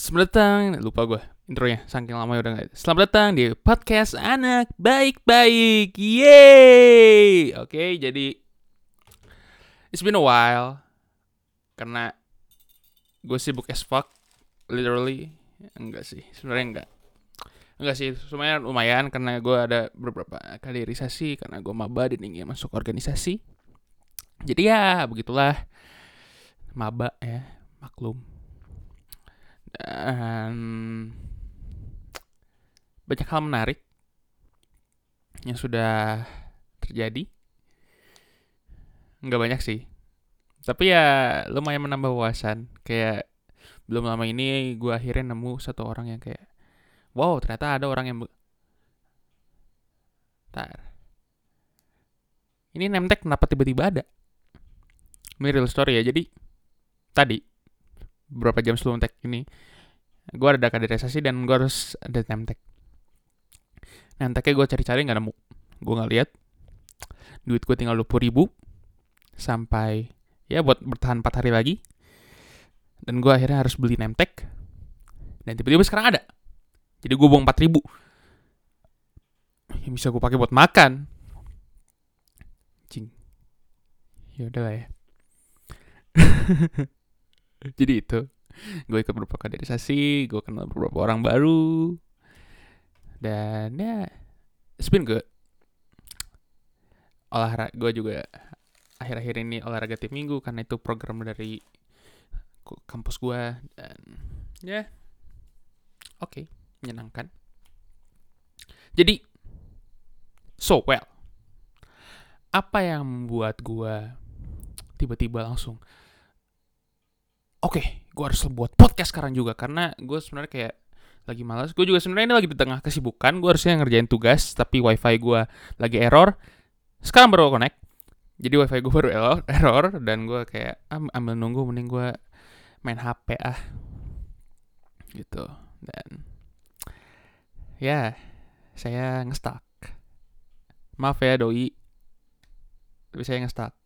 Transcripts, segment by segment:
Selamat datang, lupa gue intronya, saking lama udah nggak. Selamat datang di podcast anak baik-baik, yeay. Oke, jadi it's been a while karena gue sibuk as fuck, literally. Enggak sih, sebenarnya enggak. Enggak sih, semuanya lumayan karena gue ada beberapa kaderisasi karena gue maba dan ingin masuk organisasi. Jadi ya begitulah maba ya, maklum dan banyak hal menarik yang sudah terjadi. Nggak banyak sih. Tapi ya lumayan menambah wawasan. Kayak belum lama ini gue akhirnya nemu satu orang yang kayak, wow ternyata ada orang yang... Tar. Ini nemtek kenapa tiba-tiba ada? Ini real story ya. Jadi tadi beberapa jam sebelum tag ini. Gue ada kaderisasi dan gue harus ada name tag. Name tagnya gue cari-cari nggak nemu. Gue nggak lihat. Duit gue tinggal 20 ribu sampai ya buat bertahan 4 hari lagi. Dan gue akhirnya harus beli name tag. Dan tiba-tiba sekarang ada. Jadi gue buang 4 ribu. Yang bisa gue pakai buat makan. Cing. Ya udahlah ya jadi itu. Gue ikut beberapa kaderisasi gue kenal beberapa orang baru. Dan ya it's been good. Olahraga gue juga akhir-akhir ini olahraga tiap minggu karena itu program dari kampus gue dan ya oke okay, menyenangkan. Jadi so well. Apa yang membuat gue tiba-tiba langsung oke okay, gue harus buat podcast sekarang juga karena gue sebenarnya kayak lagi malas gue juga sebenarnya ini lagi di tengah kesibukan gue harusnya ngerjain tugas tapi wifi gue lagi error. Sekarang baru connect. Jadi wifi gue baru error, error dan gue kayak ambil nunggu mending gue main hp ah. Gitu dan ya saya ngestak maaf ya doi. Tapi saya ngestak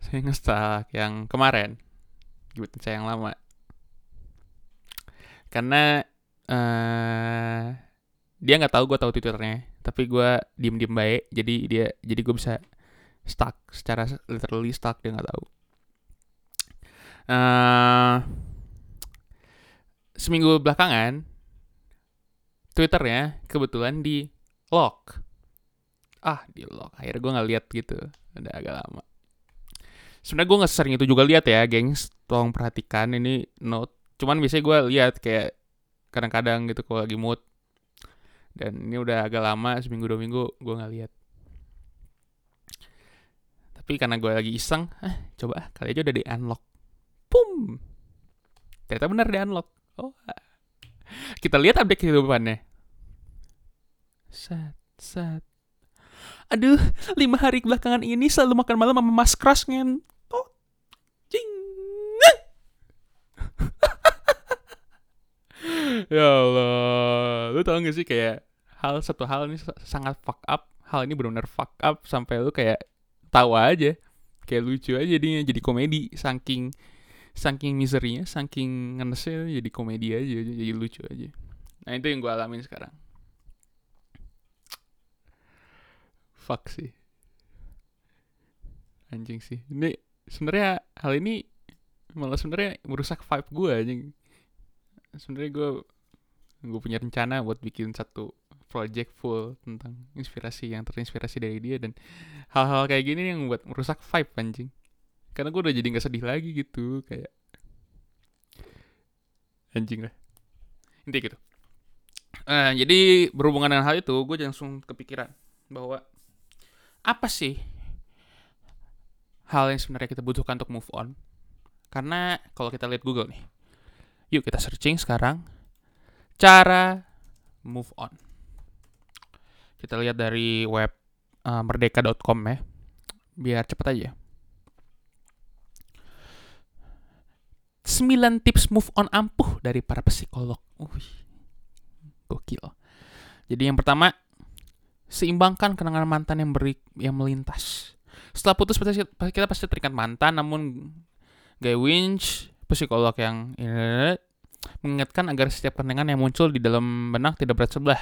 saya ngestak yang kemarin. Gibatin saya yang lama. Karena uh, dia nggak tahu gue tahu twitternya tapi gue diem diem baik jadi dia jadi gue bisa stuck secara literally stuck dia nggak tahu. Uh, seminggu belakangan twitternya kebetulan di lock ah di lock akhirnya gue nggak lihat gitu. Udah agak lama sebenarnya gue nggak sering itu juga lihat ya gengs. Tolong perhatikan ini note. Cuman biasanya gue lihat kayak kadang-kadang gitu kalau lagi mood. Dan ini udah agak lama seminggu dua minggu gue nggak lihat. Tapi karena gue lagi iseng ah coba ah, kali aja udah di unlock pum ternyata benar di unlock oh kita lihat update kehidupannya. Set set aduh lima hari belakangan ini selalu makan malam sama mas crush ngen. Oh cing ya Allah lu tau gak sih kayak hal satu hal ini sangat fuck up hal ini benar-benar fuck up sampai lu kayak tawa aja kayak lucu aja jadinya jadi komedi saking saking miserinya saking ngenesnya jadi komedi aja jadi lucu aja. Nah itu yang gue alamin sekarang fuck sih. Anjing sih. Ini sebenarnya hal ini malah sebenarnya merusak vibe gue anjing. Sebenarnya gue gue punya rencana buat bikin satu project full tentang inspirasi yang terinspirasi dari dia dan hal-hal kayak gini yang buat merusak vibe anjing. Karena gue udah jadi nggak sedih lagi gitu kayak anjing lah. Intinya gitu. Uh, jadi berhubungan dengan hal itu gue langsung kepikiran bahwa apa sih hal yang sebenarnya kita butuhkan untuk move on? Karena kalau kita lihat Google nih, yuk kita searching sekarang cara move on. Kita lihat dari web uh, merdeka.com ya, biar cepet aja. 9 tips move on ampuh dari para psikolog. Wih, gokil. Jadi yang pertama, seimbangkan kenangan mantan yang beri yang melintas. Setelah putus kita pasti terikat mantan, namun gaya winch psikolog yang mengingatkan agar setiap kenangan yang muncul di dalam benak tidak berat sebelah.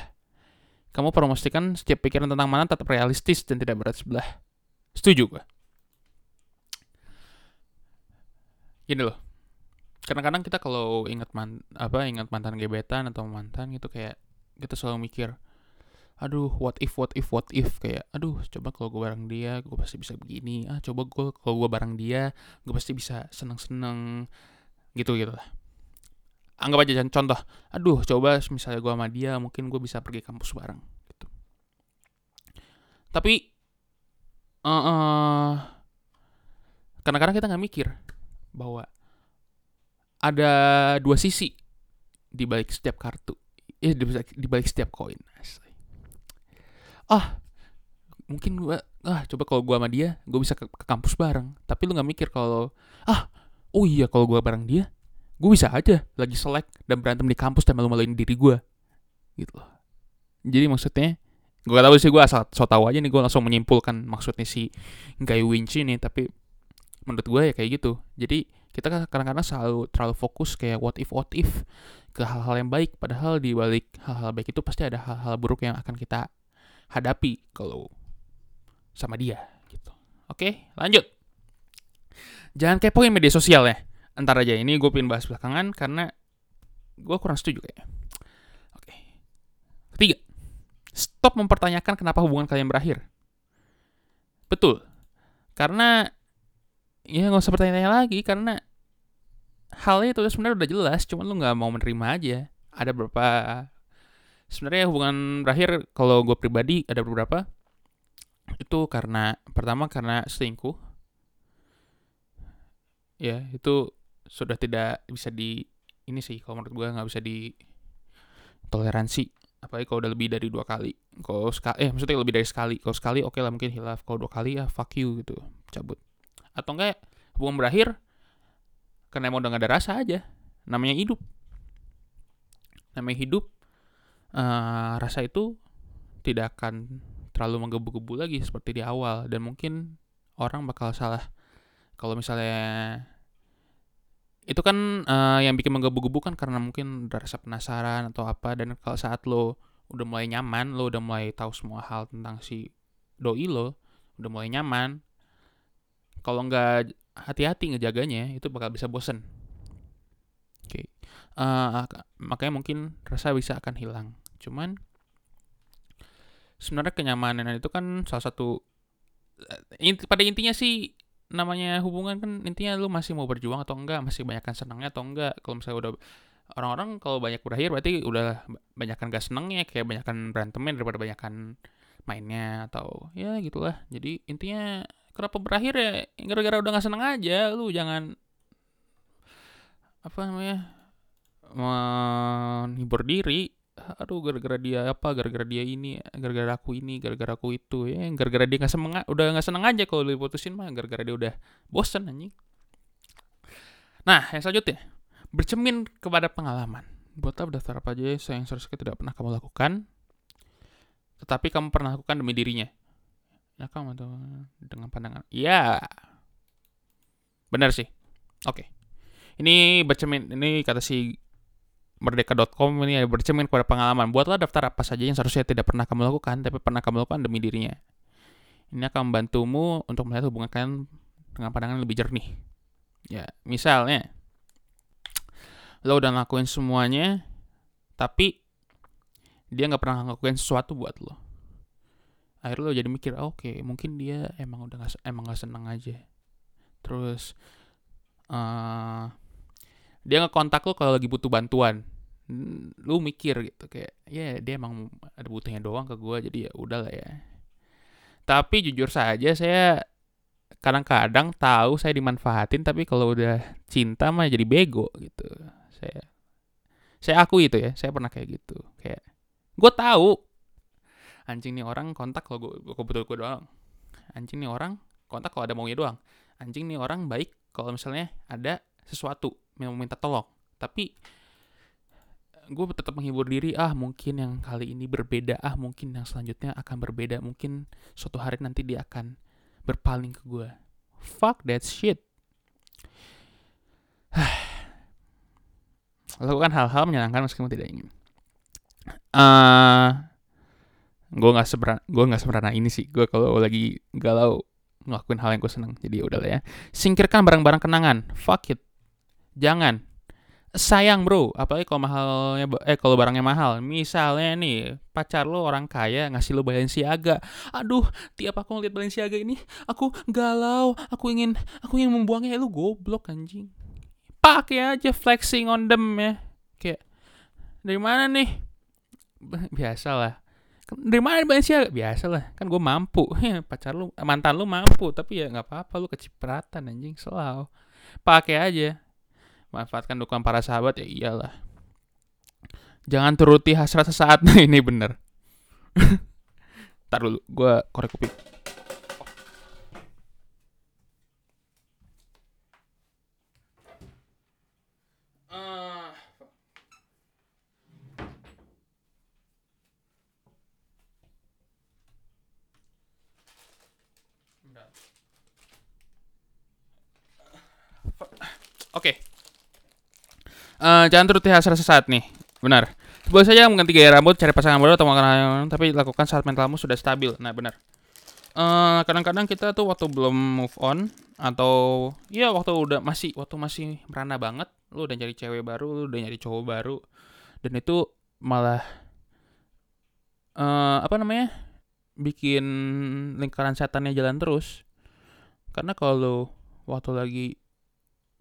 Kamu perlu memastikan setiap pikiran tentang mana tetap realistis dan tidak berat sebelah. Setuju gue. Gini loh. Kadang-kadang kita kalau ingat man, apa ingat mantan gebetan atau mantan gitu kayak kita selalu mikir, aduh what if what if what if? Kayak aduh coba kalau gue bareng dia gue pasti bisa begini. Ah coba gue kalau gue bareng dia gue pasti bisa seneng seneng gitu gitu lah. Anggap aja contoh aduh coba misalnya gue sama dia mungkin gue bisa pergi kampus bareng. Gitu. Tapi uh, uh, kadang-kadang kita nggak mikir bahwa ada dua sisi di balik setiap kartu eh di balik setiap koin ah mungkin gue ah coba kalau gue sama dia gue bisa ke, ke kampus bareng. Tapi lu nggak mikir kalau ah oh iya kalau gue bareng dia gue bisa aja lagi selek dan berantem di kampus dan malu-maluin diri gue gitu loh. Jadi maksudnya gue gak tahu sih gue asal so tau aja nih gue langsung menyimpulkan maksudnya si Guy Winch ini tapi menurut gue ya kayak gitu. Jadi kita kan kadang-kadang selalu terlalu fokus kayak what if what if ke hal-hal yang baik. Padahal di balik hal-hal baik itu pasti ada hal-hal buruk yang akan kita hadapi kalau sama dia gitu oke lanjut jangan kepoin media sosial ya Entar aja ini gue pengen bahas belakangan karena gue kurang setuju kayaknya. Oke. Ketiga, stop mempertanyakan kenapa hubungan kalian berakhir. Betul. Karena ya nggak usah bertanya-tanya lagi karena halnya itu sebenarnya udah jelas, cuma lu nggak mau menerima aja. Ada beberapa sebenarnya hubungan berakhir kalau gue pribadi ada beberapa. Itu karena pertama karena selingkuh. Ya itu sudah tidak bisa di ini sih kalau menurut gue nggak bisa di toleransi apalagi kalau udah lebih dari dua kali. Kalau sekali eh maksudnya lebih dari sekali. Kalau sekali oke okay lah mungkin hilaf. Kalau dua kali ya fuck you gitu. Cabut. Atau enggak hubungan berakhir karena emang udah gak ada rasa aja. Namanya hidup. Namanya hidup uh, rasa itu tidak akan terlalu menggebu-gebu lagi seperti di awal. Dan mungkin orang bakal salah. Kalau misalnya itu kan uh, yang bikin menggebu-gebu kan karena mungkin udah rasa penasaran atau apa. Dan kalau saat lo udah mulai nyaman lo udah mulai tahu semua hal tentang si doi lo udah mulai nyaman kalau nggak hati-hati ngejaganya itu bakal bisa bosen. Uh, eh, makanya mungkin rasa bisa akan hilang. Cuman sebenarnya kenyamanan itu kan salah satu pada intinya sih namanya hubungan kan intinya lu masih mau berjuang atau enggak masih banyakkan senangnya atau enggak. Kalau misalnya udah orang-orang kalau banyak berakhir berarti udah banyakkan gak senengnya kayak banyakkan berantemnya daripada banyakkan mainnya atau ya gitulah. Jadi intinya kenapa berakhir ya gara-gara udah gak seneng aja lu jangan apa namanya menghibur diri aduh gara-gara dia apa gara-gara dia ini gara-gara aku ini gara-gara aku itu ya gara-gara dia nggak semangat udah nggak seneng aja kalau diputusin mah gara-gara dia udah bosan anjing. Nah yang selanjutnya bercermin kepada pengalaman. Buatlah daftar apa aja yang seharusnya tidak pernah kamu lakukan tetapi kamu pernah lakukan demi dirinya? Ya kamu tuh dengan pandangan iya. Benar sih. Oke. Ini bercermin ini kata si merdeka.com ini ya bercermin kepada pengalaman. Buatlah daftar apa saja yang seharusnya tidak pernah kamu lakukan, tapi pernah kamu lakukan demi dirinya. Ini akan membantumu untuk melihat hubungan kalian dengan pandangan lebih jernih. Ya, misalnya, lo udah ngelakuin semuanya, tapi dia nggak pernah ngelakuin sesuatu buat lo. Akhirnya lo jadi mikir, oh, oke, okay, mungkin dia emang udah gak, emang gak seneng aja. Terus, uh, dia ngekontak lo kalau lagi butuh bantuan. Lu mikir gitu kayak ya yeah, dia emang ada butuhnya doang ke gue jadi ya udah lah ya. Tapi jujur saja saya kadang-kadang tahu saya dimanfaatin tapi kalau udah cinta mah jadi bego gitu. Saya saya aku itu ya saya pernah kayak gitu. Kayak gue tahu. Anjing nih orang kontak kalau gue butuh gue doang. Anjing nih orang kontak kalau ada maunya doang. Anjing nih orang baik kalau misalnya ada sesuatu minta tolong. Tapi gue tetap menghibur diri ah mungkin yang kali ini berbeda ah mungkin yang selanjutnya akan berbeda mungkin suatu hari nanti dia akan berpaling ke gue fuck that shit. Lakukan hal-hal menyenangkan meskipun tidak ingin. Uh, gue nggak seberana gue nggak seberana ini sih. Gue kalau lagi galau ngelakuin hal yang gue seneng. Jadi udah lah ya. Singkirkan barang-barang kenangan. Fuck it jangan. Sayang bro. Apalagi kalau mahalnya eh kalau barangnya mahal. Misalnya nih pacar lo orang kaya ngasih lo Balenciaga. Aduh tiap aku ngeliat Balenciaga ini aku galau. Aku ingin aku ingin membuangnya. Lu goblok anjing. Pakai aja flexing on them ya. Kayak dari mana nih? Biasa lah dari mana Balenciaga? Biasa lah kan gue mampu. Pacar lu mantan lu mampu. Tapi ya nggak apa-apa lu kecipratan anjing. Selalu pakai aja manfaatkan dukungan para sahabat ya iyalah jangan turuti hasrat sesaat nah ini bener Ntar dulu gue korek kuping Oke. Okay. Uh, jangan turuti hasrat sesaat nih. Benar. Boleh saja mengganti gaya rambut, cari pasangan baru atau makan tapi lakukan saat mentalmu sudah stabil. Nah, benar. eh, kadang-kadang kita tuh waktu belum move on atau ya waktu udah masih waktu masih merana banget, lu udah nyari cewek baru, lu udah nyari cowok baru dan itu malah uh, apa namanya? bikin lingkaran setannya jalan terus. Karena kalau waktu lagi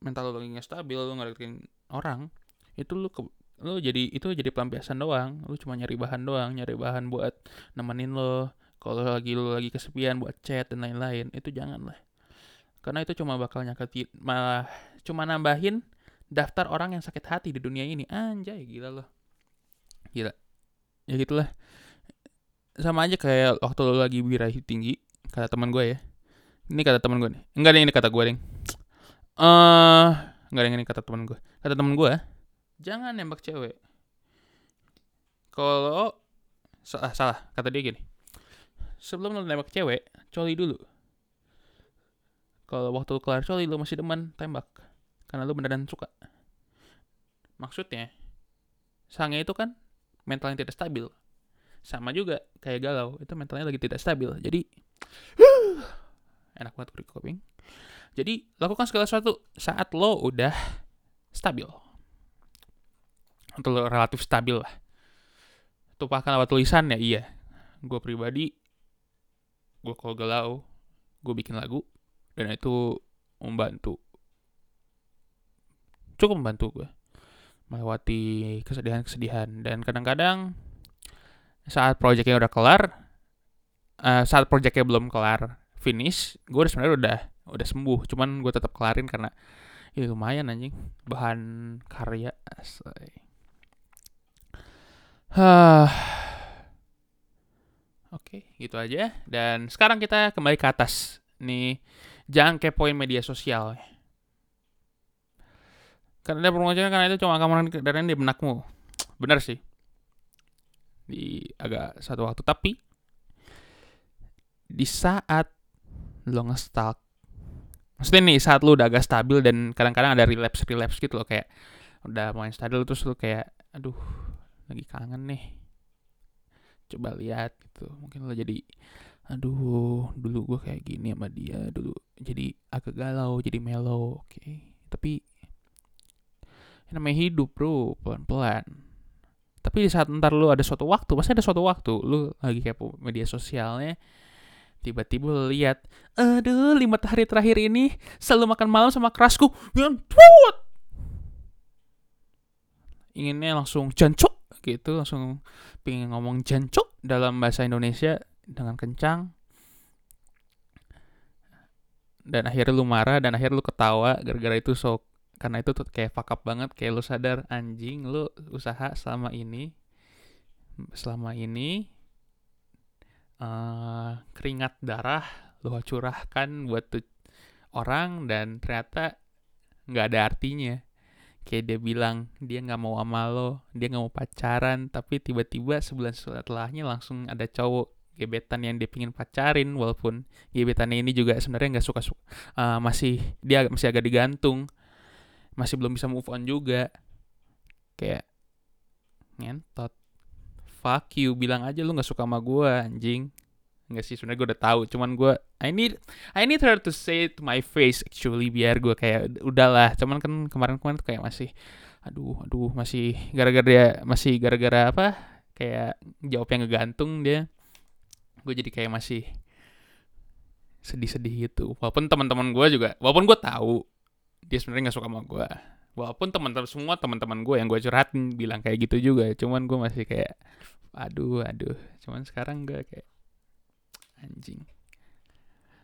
mental lu lagi nggak stabil, lu ngedeketin orang itu lu ke, lu jadi itu jadi pelampiasan doang. Lu cuma nyari bahan doang nyari bahan buat nemenin lo. Kalau lagi lu lagi kesepian buat chat dan lain-lain itu jangan lah karena itu cuma bakal nyakiti malah cuma nambahin daftar orang yang sakit hati di dunia ini. Anjay gila loh gila. Ya gitulah. Sama aja kayak waktu lu lagi birahi tinggi kata teman gue ya. Ini kata teman gue nih. Enggak ada ini kata gue deh. Eh uh, nggak ada ini kata teman gue kata teman gue jangan nembak cewek. Kalau salah salah kata dia gini. Sebelum lo nembak cewek coli dulu. Kalau waktu kelar coli lo masih demen tembak. Karena lo beneran suka. Maksudnya sange itu kan mental yang tidak stabil. Sama juga kayak galau itu mentalnya lagi tidak stabil. Jadi enak banget kuping jadi lakukan segala sesuatu saat lo udah stabil. Atau relatif stabil lah. Tumpahkan lewat tulisan ya iya. Gue pribadi, gue kalau galau, gue bikin lagu. Dan itu membantu. Cukup membantu gue. Melewati kesedihan-kesedihan. Dan kadang-kadang saat proyeknya udah kelar, uh, saat proyeknya belum kelar, finish, gue sebenarnya udah udah sembuh cuman gue tetap kelarin karena ya lumayan anjing bahan karya Hah. Oke, gitu aja. Dan sekarang kita kembali ke atas. Nih, jangan kepoin media sosial. Karena ada permasalahan karena itu cuma kamar dan di benakmu. Benar sih. Di agak satu waktu. Tapi, di saat lo ngestalk maksudnya nih saat lu udah agak stabil dan kadang-kadang ada relapse relapse gitu loh kayak udah main stabil terus lu kayak aduh lagi kangen nih. Coba lihat gitu. Mungkin lo jadi aduh dulu gue kayak gini sama dia dulu jadi agak galau jadi mellow. Oke. Okay. tapi ini namanya hidup bro pelan-pelan. Tapi di saat ntar lu ada suatu waktu pasti ada suatu waktu lu lagi kayak media sosialnya tiba-tiba lihat aduh lima hari terakhir ini selalu makan malam sama kerasku. Yang tuut inginnya langsung jancok gitu langsung pengen ngomong jancok dalam bahasa Indonesia dengan kencang. Dan akhirnya lu marah dan akhirnya lu ketawa gara-gara itu sok. Karena itu tuh kayak fuck up banget kayak lu sadar anjing lu usaha selama ini selama ini uh, keringat darah lo curahkan buat tuh orang dan ternyata nggak ada artinya. Kayak dia bilang dia nggak mau sama lo dia nggak mau pacaran. Tapi tiba-tiba sebulan setelahnya langsung ada cowok gebetan yang dia pingin pacarin walaupun gebetannya ini juga sebenarnya nggak suka uh, masih dia masih agak digantung masih belum bisa move on juga. Kayak ngentot fuck you bilang aja lu nggak suka sama gue anjing. Enggak sih sebenarnya gue udah tahu cuman gue I need I need her to say it to my face actually biar gue kayak udahlah. Cuman kan kemarin-kemarin tuh kayak masih aduh aduh masih gara-gara dia masih gara-gara apa kayak jawabnya ngegantung dia. Gue jadi kayak masih sedih-sedih gitu. Walaupun teman-teman gue juga walaupun gue tahu dia sebenarnya nggak suka sama gue walaupun teman-teman semua teman-teman gue yang gue curhatin bilang kayak gitu juga cuman gue masih kayak aduh aduh. Cuman sekarang gue kayak anjing.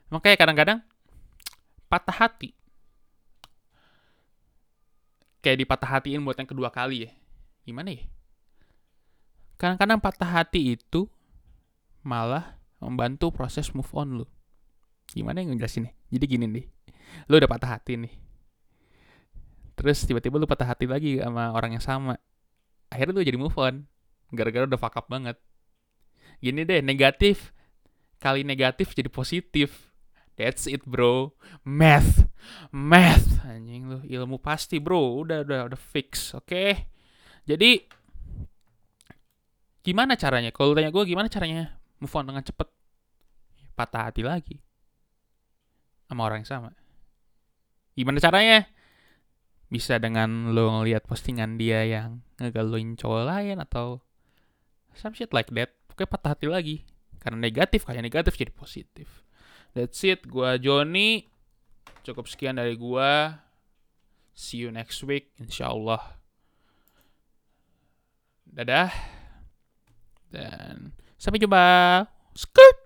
Makanya kadang-kadang patah hati. Kayak dipatah hatiin buat yang kedua kali ya. Gimana ya? Kadang-kadang patah hati itu malah membantu proses move on lu. Gimana yang ngejelasin nih jadi gini nih lu udah patah hati nih terus tiba-tiba lu patah hati lagi sama orang yang sama akhirnya lu jadi move on gara-gara udah fuck up banget gini deh negatif kali negatif jadi positif. That's it bro. Math. Math. Anjing lu ilmu pasti bro. Udah udah udah fix. Oke. Okay? Jadi gimana caranya? Kalau tanya gue gimana caranya move on dengan cepet? Patah hati lagi. Sama orang yang sama. Gimana caranya? Bisa dengan lo ngeliat postingan dia yang ngegaluin cowok lain atau some shit like that. Pokoknya patah hati lagi karena negatif kayak negatif jadi positif. That's it. Gua Joni. Cukup sekian dari gua. See you next week insyaallah. Dadah. Dan sampai jumpa. Skirt.